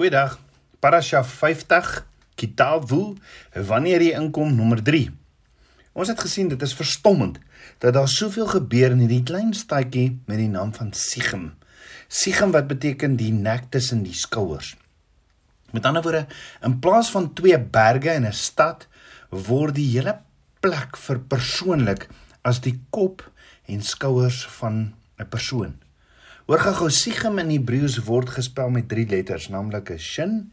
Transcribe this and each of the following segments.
Goeiedag. Parasha 50 Kitabu wanneer jy inkom nommer 3. Ons het gesien dit is verstommend dat daar soveel gebeur in hierdie klein stadjie met die naam van Sichem. Sichem wat beteken die nek tussen die skouers. Met ander woorde, in plaas van twee berge en 'n stad word die hele plek verpersoonlik as die kop en skouers van 'n persoon. Hoor gou Sichem in Hebreëus word gespel met drie letters, naamlik 'n shin,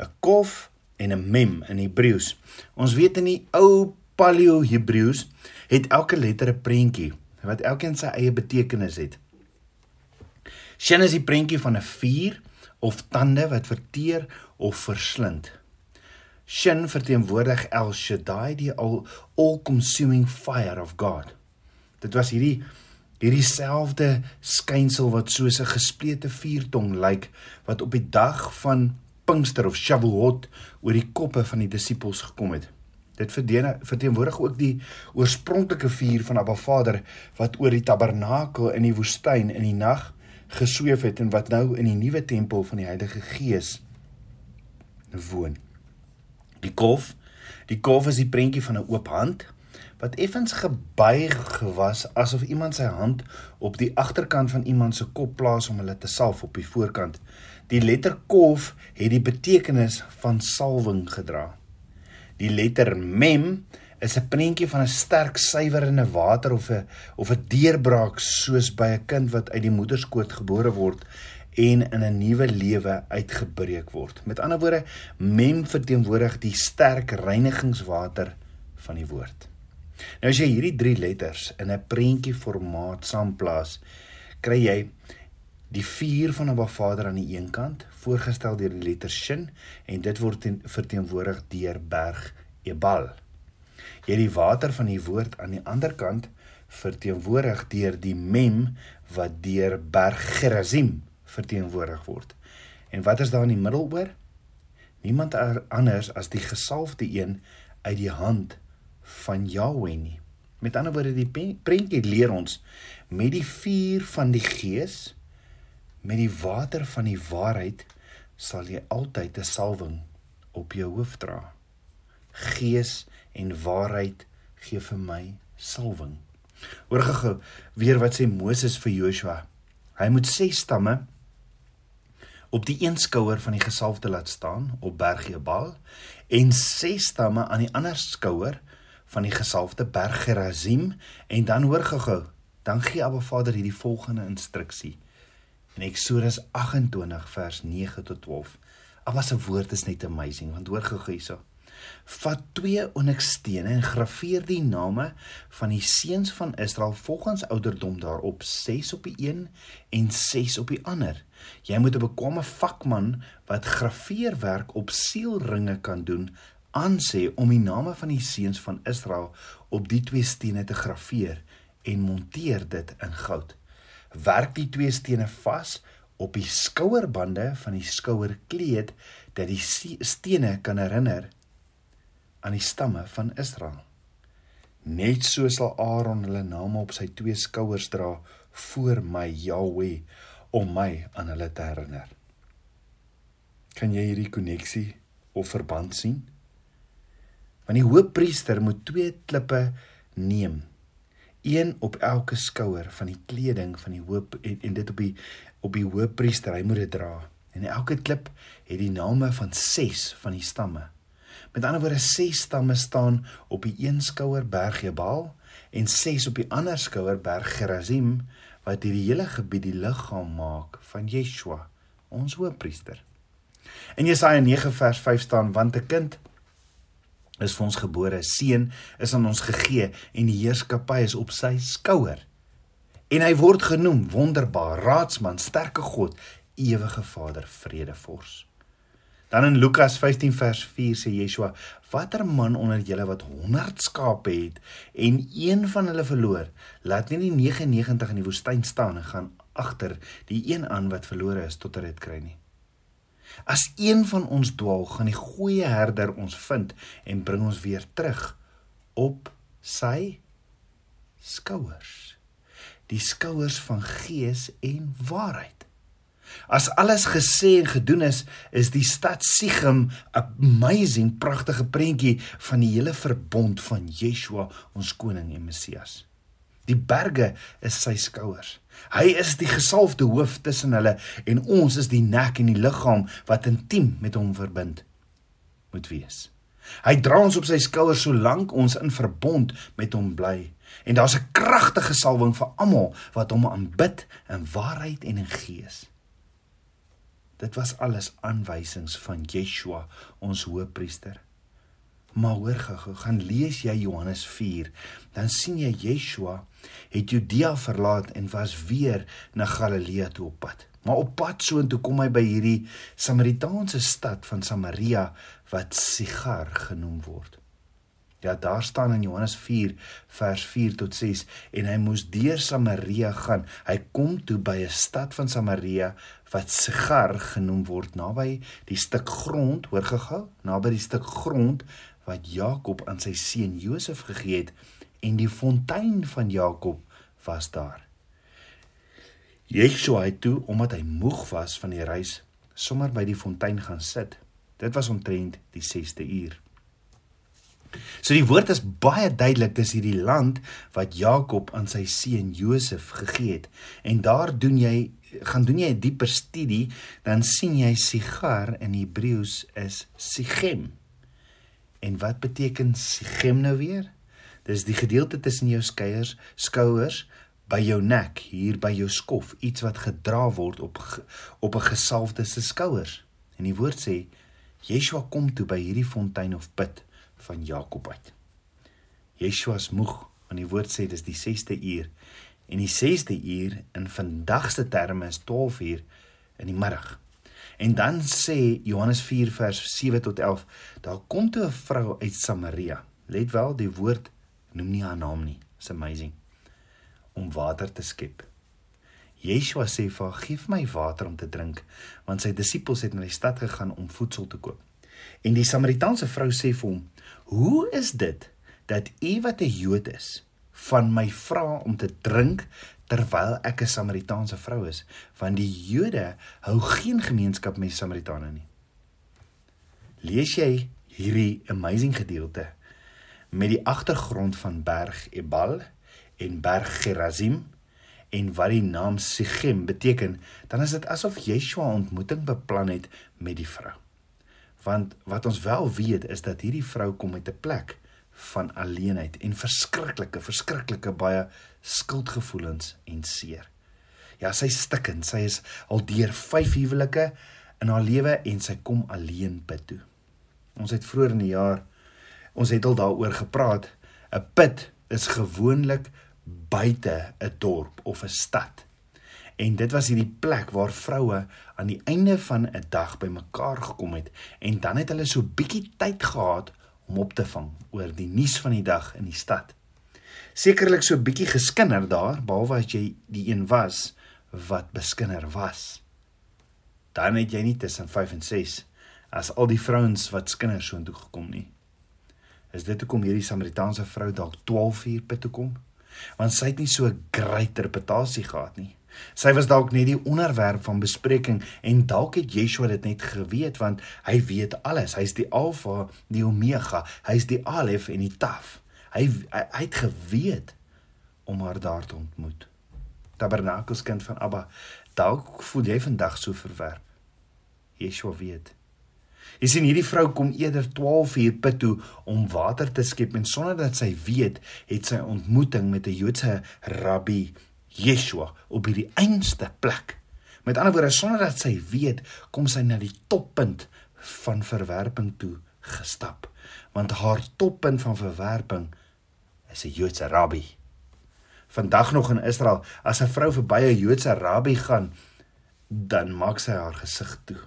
'n kof en 'n mem in Hebreëus. Ons weet in die ou Paleo Hebreëus het elke letter 'n prentjie wat elkeen sy eie betekenis het. Shin is die prentjie van 'n vuur of tande wat verteer of verslind. Shin verteenwoordig El Shaddai, die all-consuming fire of God. Dit was hierdie hierdie selfde skynsel wat soos 'n gesplete vuurtong lyk wat op die dag van Pinkster of Shavuot oor die koppe van die disippels gekom het. Dit verteenwoordig ook die oorspronklike vuur van Abba Vader wat oor die tabernakel in die woestyn in die nag gesweef het en wat nou in die nuwe tempel van die Heilige Gees woon. Die kof, die kof is die prentjie van 'n oop hand wat effens gebuig was asof iemand sy hand op die agterkant van iemand se kop plaas om hulle te salf op die voorkant. Die letter kof het die betekenis van salwing gedra. Die letter mem is 'n prentjie van 'n sterk suiwerende water of 'n of 'n deurbraak soos by 'n kind wat uit die moederskoot gebore word en in 'n nuwe lewe uitgebreek word. Met ander woorde, mem verteenwoordig die sterk reinigingswater van die woord. Nou as jy hierdie drie letters in 'n prentjie formaat saamplaas, kry jy die vuur van 'n Vader aan die een kant, voorgestel deur die letter Shin en dit word verteenwoordig deur berg Ebal. Jy het die water van die woord aan die ander kant verteenwoordig deur die Mem wat deur berg Gerazim verteenwoordig word. En wat is daar in die middel oor? Niemand anders as die gesalfde een uit die hand van Jahweh nie. Met ander woorde die prentjie leer ons met die vuur van die gees met die water van die waarheid sal jy altyd 'n salwing op jou hoof dra. Gees en waarheid gee vir my salwing. Hoor gou weer wat sê Moses vir Joshua. Hy moet ses stamme op die een skouer van die gesalfde laat staan op berg Ebal en ses stamme aan die ander skouer van die gesalfde berg Gerazim en dan hoor gehou dan gee Abba Vader hierdie volgende instruksie in Eksodus 28 vers 9 tot 12 Abba se woord is net amazing want hoor gehou hierso. Vat twee onyxstene en graweer die name van die seuns van Israel volgens ouderdom daarop 6 op die een en 6 op die ander. Jy moet 'n bekwame vakman wat graweerwerk op sielringe kan doen aansê om die name van die seuns van Israel op die twee stene te graweer en monteer dit in goud. Werk die twee stene vas op die skouerbande van die skouerkleed dat die stene kan herinner aan die stamme van Israel. Net so sal Aaron hulle name op sy twee skouers dra voor my Jahweh om my aan hulle te herinner. Kan jy hierdie koneksie of verband sien? Want die hoofpriester moet twee klippe neem. Een op elke skouer van die kleding van die hoop en, en dit op die op die hoofpriester, hy moet dit dra. En elke klip het die name van 6 van die stamme. Met ander woorde 6 stamme staan op die een skouer berg Jebal en 6 op die ander skouer berg Gerazim wat hierdie hele gebied die liggaam maak van Yeshua, ons hoofpriester. In Jesaja 9 vers 5 staan want 'n kind is vir ons gebore, seun is aan ons gegee en die heerskappy is op sy skouer. En hy word genoem wonderbaar, raadsman, sterke God, ewige Vader, vredevors. Dan in Lukas 15 vers 4 sê Yeshua: "Watter man onder julle wat 100 skape het en een van hulle verloor, laat nie die 99 in die woestyn staan en gaan agter die een aan wat verlore is tot hy dit kry nie." As een van ons dwaal, gaan die goeie herder ons vind en bring ons weer terug op sy skouers. Die skouers van gees en waarheid. As alles gesê en gedoen is, is die stad Sichem 'n amazing pragtige prentjie van die hele verbond van Yeshua, ons koning en Messias. Die berge is sy skouers. Hy is die gesalfde hoof tussen hulle en ons is die nek en die liggaam wat intiem met hom verbind moet wees. Hy dra ons op sy skouers solank ons in verbond met hom bly. En daar's 'n kragtige salwing vir almal wat hom aanbid in waarheid en in gees. Dit was alles aanwysings van Yeshua, ons hoëpriester. Maar hoor gou, gaan lees jy Johannes 4, dan sien jy Yeshua het Judea verlaat en was weer na Galilea toe op pad. Maar op pad soontoe kom hy by hierdie Samaritaanse stad van Samaria wat Sigar genoem word. Ja, daar staan in Johannes 4 vers 4 tot 6 en hy moes deur Samaria gaan. Hy kom toe by 'n stad van Samaria wat Sigar genoem word, naby die stuk grond, hoor gehou, naby die stuk grond wat Jakob aan sy seun Josef gegee het en die fontein van Jakob was daar. Yeshua het toe omdat hy moeg was van die reis sommer by die fontein gaan sit. Dit was omtrent die 6ste uur. So die woord is baie duidelik dis hierdie land wat Jakob aan sy seun Josef gegee het. En daar doen jy gaan doen jy 'n dieper studie, dan sien jy Sigar in Hebreëus is Sichem. En wat beteken Sichem nou weer? Dis die gedeelte tussen jou skeiers, skouers by jou nek, hier by jou skof, iets wat gedra word op op 'n gesalfde se skouers. En die woord sê Yeshua kom toe by hierdie fontein of put van Jakob uit. Yeshua is moeg, want die woord sê dis die 6ste uur en die 6ste uur in vandag se terme is 12 uur in die middag. En dan sê Johannes 4 vers 7 tot 11, daar kom toe 'n vrou uit Samaria. Let wel, die woord noem nie haar naam nie. It's amazing. Om water te skep. Yeshua sê vir haar: "Geef my water om te drink," want sy disippels het na die stad gegaan om voedsel te koop. En die Samaritaanse vrou sê vir hom: "Hoe is dit dat u wat 'n Jood is, van my vra om te drink terwyl ek 'n Samaritaanse vrou is, want die Jode hou geen gemeenskap met Samaritane nie. Lees jy hierdie amazing gedeelte met die agtergrond van Berg Ebal en Berg Gerazim en wat die naam Sichem beteken, dan is dit asof Yeshua ontmoeting beplan het met die vrou. Want wat ons wel weet is dat hierdie vrou kom met 'n plek van alleenheid en verskriklike verskriklike baie skuldgevoelens en seer. Ja, sy stikken, sy is al deur 5 huwelike in haar lewe en sy kom alleen put toe. Ons het vroeër in die jaar ons het al daaroor gepraat. 'n Put is gewoonlik buite 'n dorp of 'n stad. En dit was hierdie plek waar vroue aan die einde van 'n dag bymekaar gekom het en dan het hulle so bietjie tyd gehad om op te vang oor die nuus van die dag in die stad. Sekerlik so bietjie geskinder daar, behalwe as jy die een was wat beskinder was. Dan het jy nie tussen 5 en 6 as al die vrouens wat skinder so intoe gekom nie. Is dit hoekom hierdie Samaritaanse vrou dalk 12 uur by toe kom? Want sy het nie so 'n groot reputasie gehad nie. Sy was dalk net die onderwerp van bespreking en dalk het Yeshua dit net geweet want hy weet alles. Hy's die Alfa, die Omega. Hy's die Alef en die Taf. Hy hy, het geweet om haar daar te ontmoet. Tabernakels kind van Abba. Dalk voel jy vandag so verwerp. Yeshua weet. Jy sien hierdie vrou kom eerder 12 uur put toe om water te skep en sonder dat sy weet, het sy ontmoeting met 'n Joodse rabbi Yeshua op hierdie einste plek. Met ander woorde, sonder dat sy weet, kom sy na die toppunt van verwerping toe gestap. Want haar toppunt van verwerping is 'n Joodse rabbi. Vandag nog in Israel, as 'n vrou verby 'n Joodse rabbi gaan, dan maak sy haar gesig toe.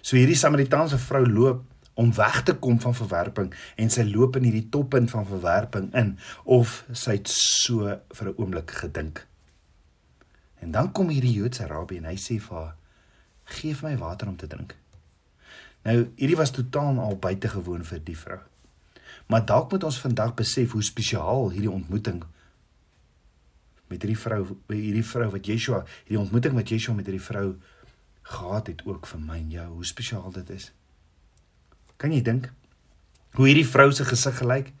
So hierdie Samaritaanse vrou loop om weg te kom van verwerping en sy loop in hierdie toppunt van verwerping in of sy het so vir 'n oomblik gedink. En dan kom hierdie Joodse rabbi en hy sê vir haar: "Geef my water om te drink." Nou, hierdie was totaal al buitengewoon vir die vrou. Maar dalk moet ons vandag besef hoe spesiaal hierdie ontmoeting met hierdie vrou, hierdie vrou wat Yeshua, hierdie ontmoeting wat Yeshua met hierdie vrou gehad het ook vir my en jou. Hoe spesiaal dit is. Kan jy dink hoe hierdie vrou se gesig gelyk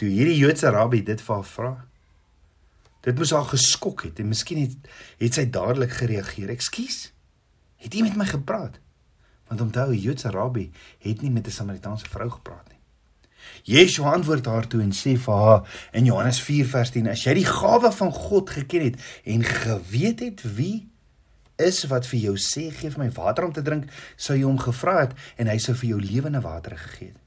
toe hierdie Joodse rabbi dit vir haar vra? Dit moes haar geskok het en miskien het het sy dadelik gereageer. "Ekskuus. Het jy met my gepraat?" Want onthou, 'n Joodse rabbi het nie met 'n Samaritaanse vrou gepraat nie. Yeshua antwoord haar toe en sê vir haar in Johannes 4 vers 10: "As jy die gawe van God geken het en geweet het wie is wat vir jou sê gee vir my water om te drink, sou jy hom gevra het en hy sou vir jou lewende water gegee het."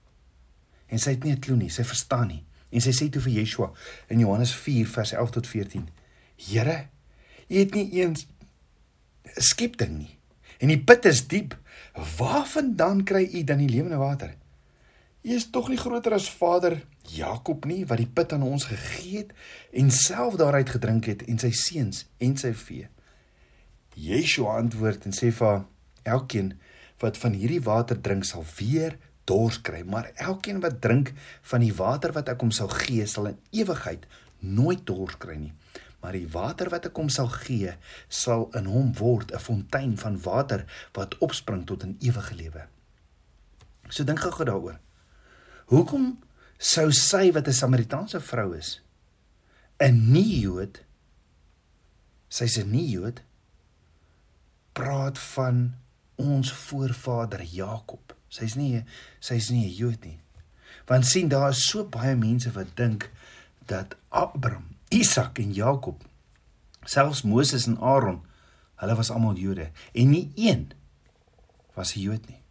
En sy het nie 'n klou nie, sy verstaan nie. En sy sê toe vir Yeshua in Johannes 4 vers 11 tot 14: "Here, U het nie eens 'n skepting nie. En die put is diep. Waarvandaan kry U dan die lewende water?" Jy is tog nie groter as Vader Jakob nie wat die put aan ons gegee het en self daaruit gedrink het en sy seuns en sy vee. Yeshua antwoord en sê vir elkeen wat van hierdie water drink sal weer dors kry, maar elkeen wat drink van die water wat ek hom sal gee, sal in ewigheid nooit dors kry nie. Maar die water wat ek hom sal gee, sal in hom word 'n fontein van water wat opspring tot 'n ewige lewe. So dink gou daaroor. Hoekom sou sy wat 'n Samaritaanse vrou is, 'n nie-Jood, sy's 'n nie-Jood, praat van ons voorvader Jakob. Sy's nie sy's nie 'n Jood nie. Want sien daar is so baie mense wat dink dat Abraham, Isak en Jakob, selfs Moses en Aaron, hulle was almal Jode en nie een was 'n Jood nie.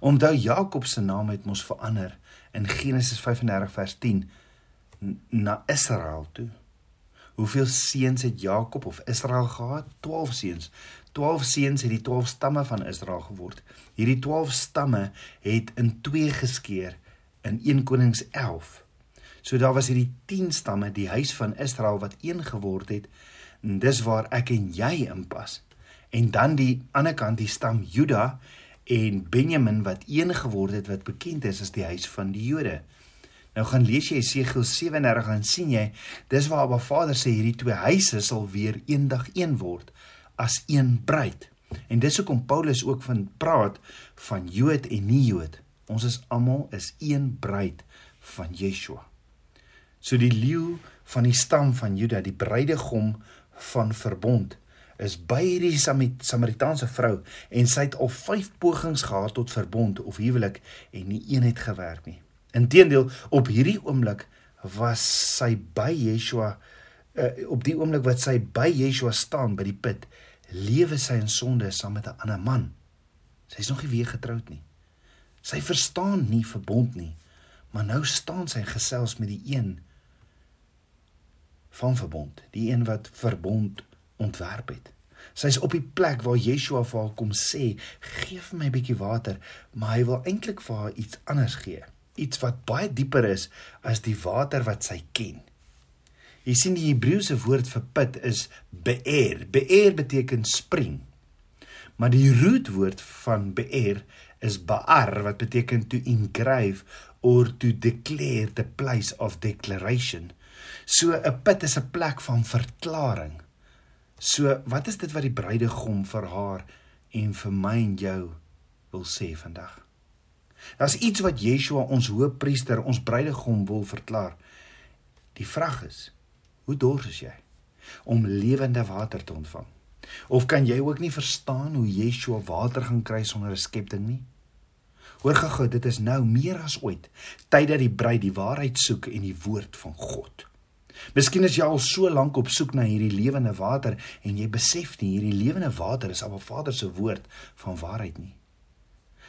Onthou Jakob se naam het mos verander in Genesis 35 vers 10 na Israel toe. Hoeveel seuns het Jakob of Israel gehad? 12 seuns. 12 seuns het die 12 stamme van Israel geword. Hierdie 12 stamme het in twee geskeur in 1 Konings 11. So daar was hierdie 10 stamme, die huis van Israel wat een geword het. En dis waar ek en jy inpas. En dan die ander kant die stam Juda en Benjamin wat een geword het wat bekend is as die huis van die Jode. Nou gaan lees jy Jesegiel 37 en sien jy dis waar Abba Vader sê hierdie twee huise sal weer eendag een word as een bruid. En dis hoekom Paulus ook van praat van Jood en nie Jood. Ons is almal is een bruid van Yeshua. So die leeu van die stam van Juda, die bruidegom van verbond is by hierdie Samaritaanse vrou en sy het al 5 pogings gehad tot verbond of huwelik en nie een het gewerk nie. Inteendeel, op hierdie oomblik was sy by Yeshua uh, op die oomblik wat sy by Yeshua staan by die put, lewe sy in sonde saam met 'n ander man. Sy's nog nie weer getroud nie. Sy verstaan nie verbond nie, maar nou staan sy gesels met die een van verbond, die een wat verbond ontwerp het. Sy's op die plek waar Yeshua vir haar kom sê, "Gee vir my 'n bietjie water," maar hy wil eintlik vir haar iets anders gee, iets wat baie dieper is as die water wat sy ken. Jy sien die Hebreëse woord vir put is be'er. Be'er beteken spring. Maar die rootwoord van be'er is ba'ar wat beteken to engrave or to declare the place of declaration. So 'n put is 'n plek van verklaring. So, wat is dit wat die bruidegom vir haar en vir my en jou wil sê vandag? Daar's iets wat Yeshua ons hoëpriester, ons bruidegom wil verklaar. Die vraag is, hoe dors is jy om lewende water te ontvang? Of kan jy ook nie verstaan hoe Yeshua water gaan kry sonder 'n skepting nie? Hoor gou, dit is nou meer as ooit tyd dat die bruid die waarheid soek en die woord van God. Miskien is jy al so lank op soek na hierdie lewende water en jy besef nie hierdie lewende water is Abba Vader se woord van waarheid nie.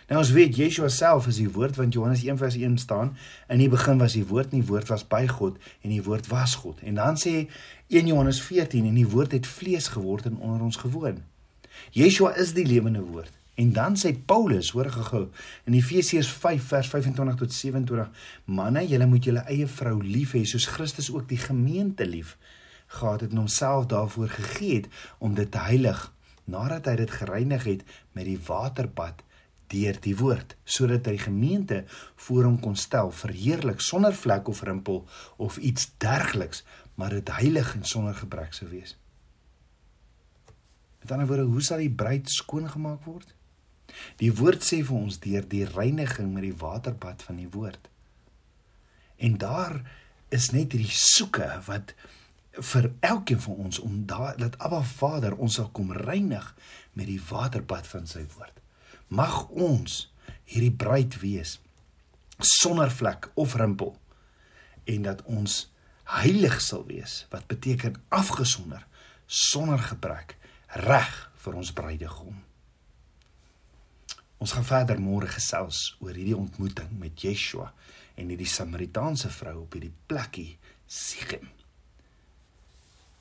Nou ons weet Yeshua self is die woord want Johannes 1:1 staan in die begin was die woord en die woord was by God en die woord was God. En dan sê 1 Johannes 14 en die woord het vlees geword en onder ons gewoon. Yeshua is die lewende woord. En dan sê Paulus, hoor gehou, in Efesiërs 5 vers 25 tot 27, manne, julle moet julle eie vrou lief hê soos Christus ook die gemeente lief gehad het en homself daarvoor gegee het om dit te heilig nadat hy dit gereinig het met die waterbad deur die woord sodat hy gemeente voor hom kon stel verheerlik sonder vlek of rimpel of iets dergeliks maar dit heilig en sonder gebrek sou wees. Met ander woorde, hoe sal die bruid skoon gemaak word? Die woord sê vir ons deur die reiniging met die waterbad van die woord. En daar is net hierdie soeke wat vir elkeen van ons om daar dat Abba Vader ons sal kom reinig met die waterbad van sy woord. Mag ons hierdie bruid wees sonder vlek of rimpel en dat ons heilig sal wees wat beteken afgesonder sonder gebrek reg vir ons bruidegom. Ons gaan verder môre gesels oor hierdie ontmoeting met Yeshua en hierdie Samaritaanse vrou op hierdie plekkie Sichem.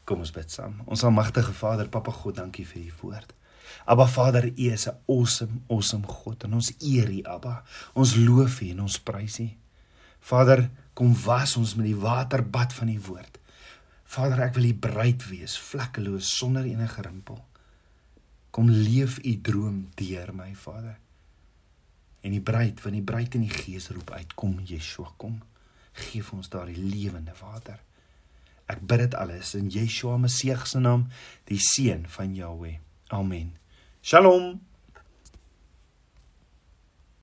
Kom ons bid saam. Ons almagtige Vader, Papa God, dankie vir u woord. Abba Vader, u is 'n awesome, awesome God en ons eer u, Abba. Ons loof u en ons prys u. Vader, kom was ons met die waterbad van u woord. Vader, ek wil u bruid wees, vlekkeloos sonder enige rimpel. Kom leef u droom deur my, Vader. En die bruid, want die bruid in die gees roep uit, kom Yeshua, kom. Geef ons daardie lewende water. Ek bid dit alles in Yeshua Messie se naam, die seun van Jahweh. Amen. Shalom.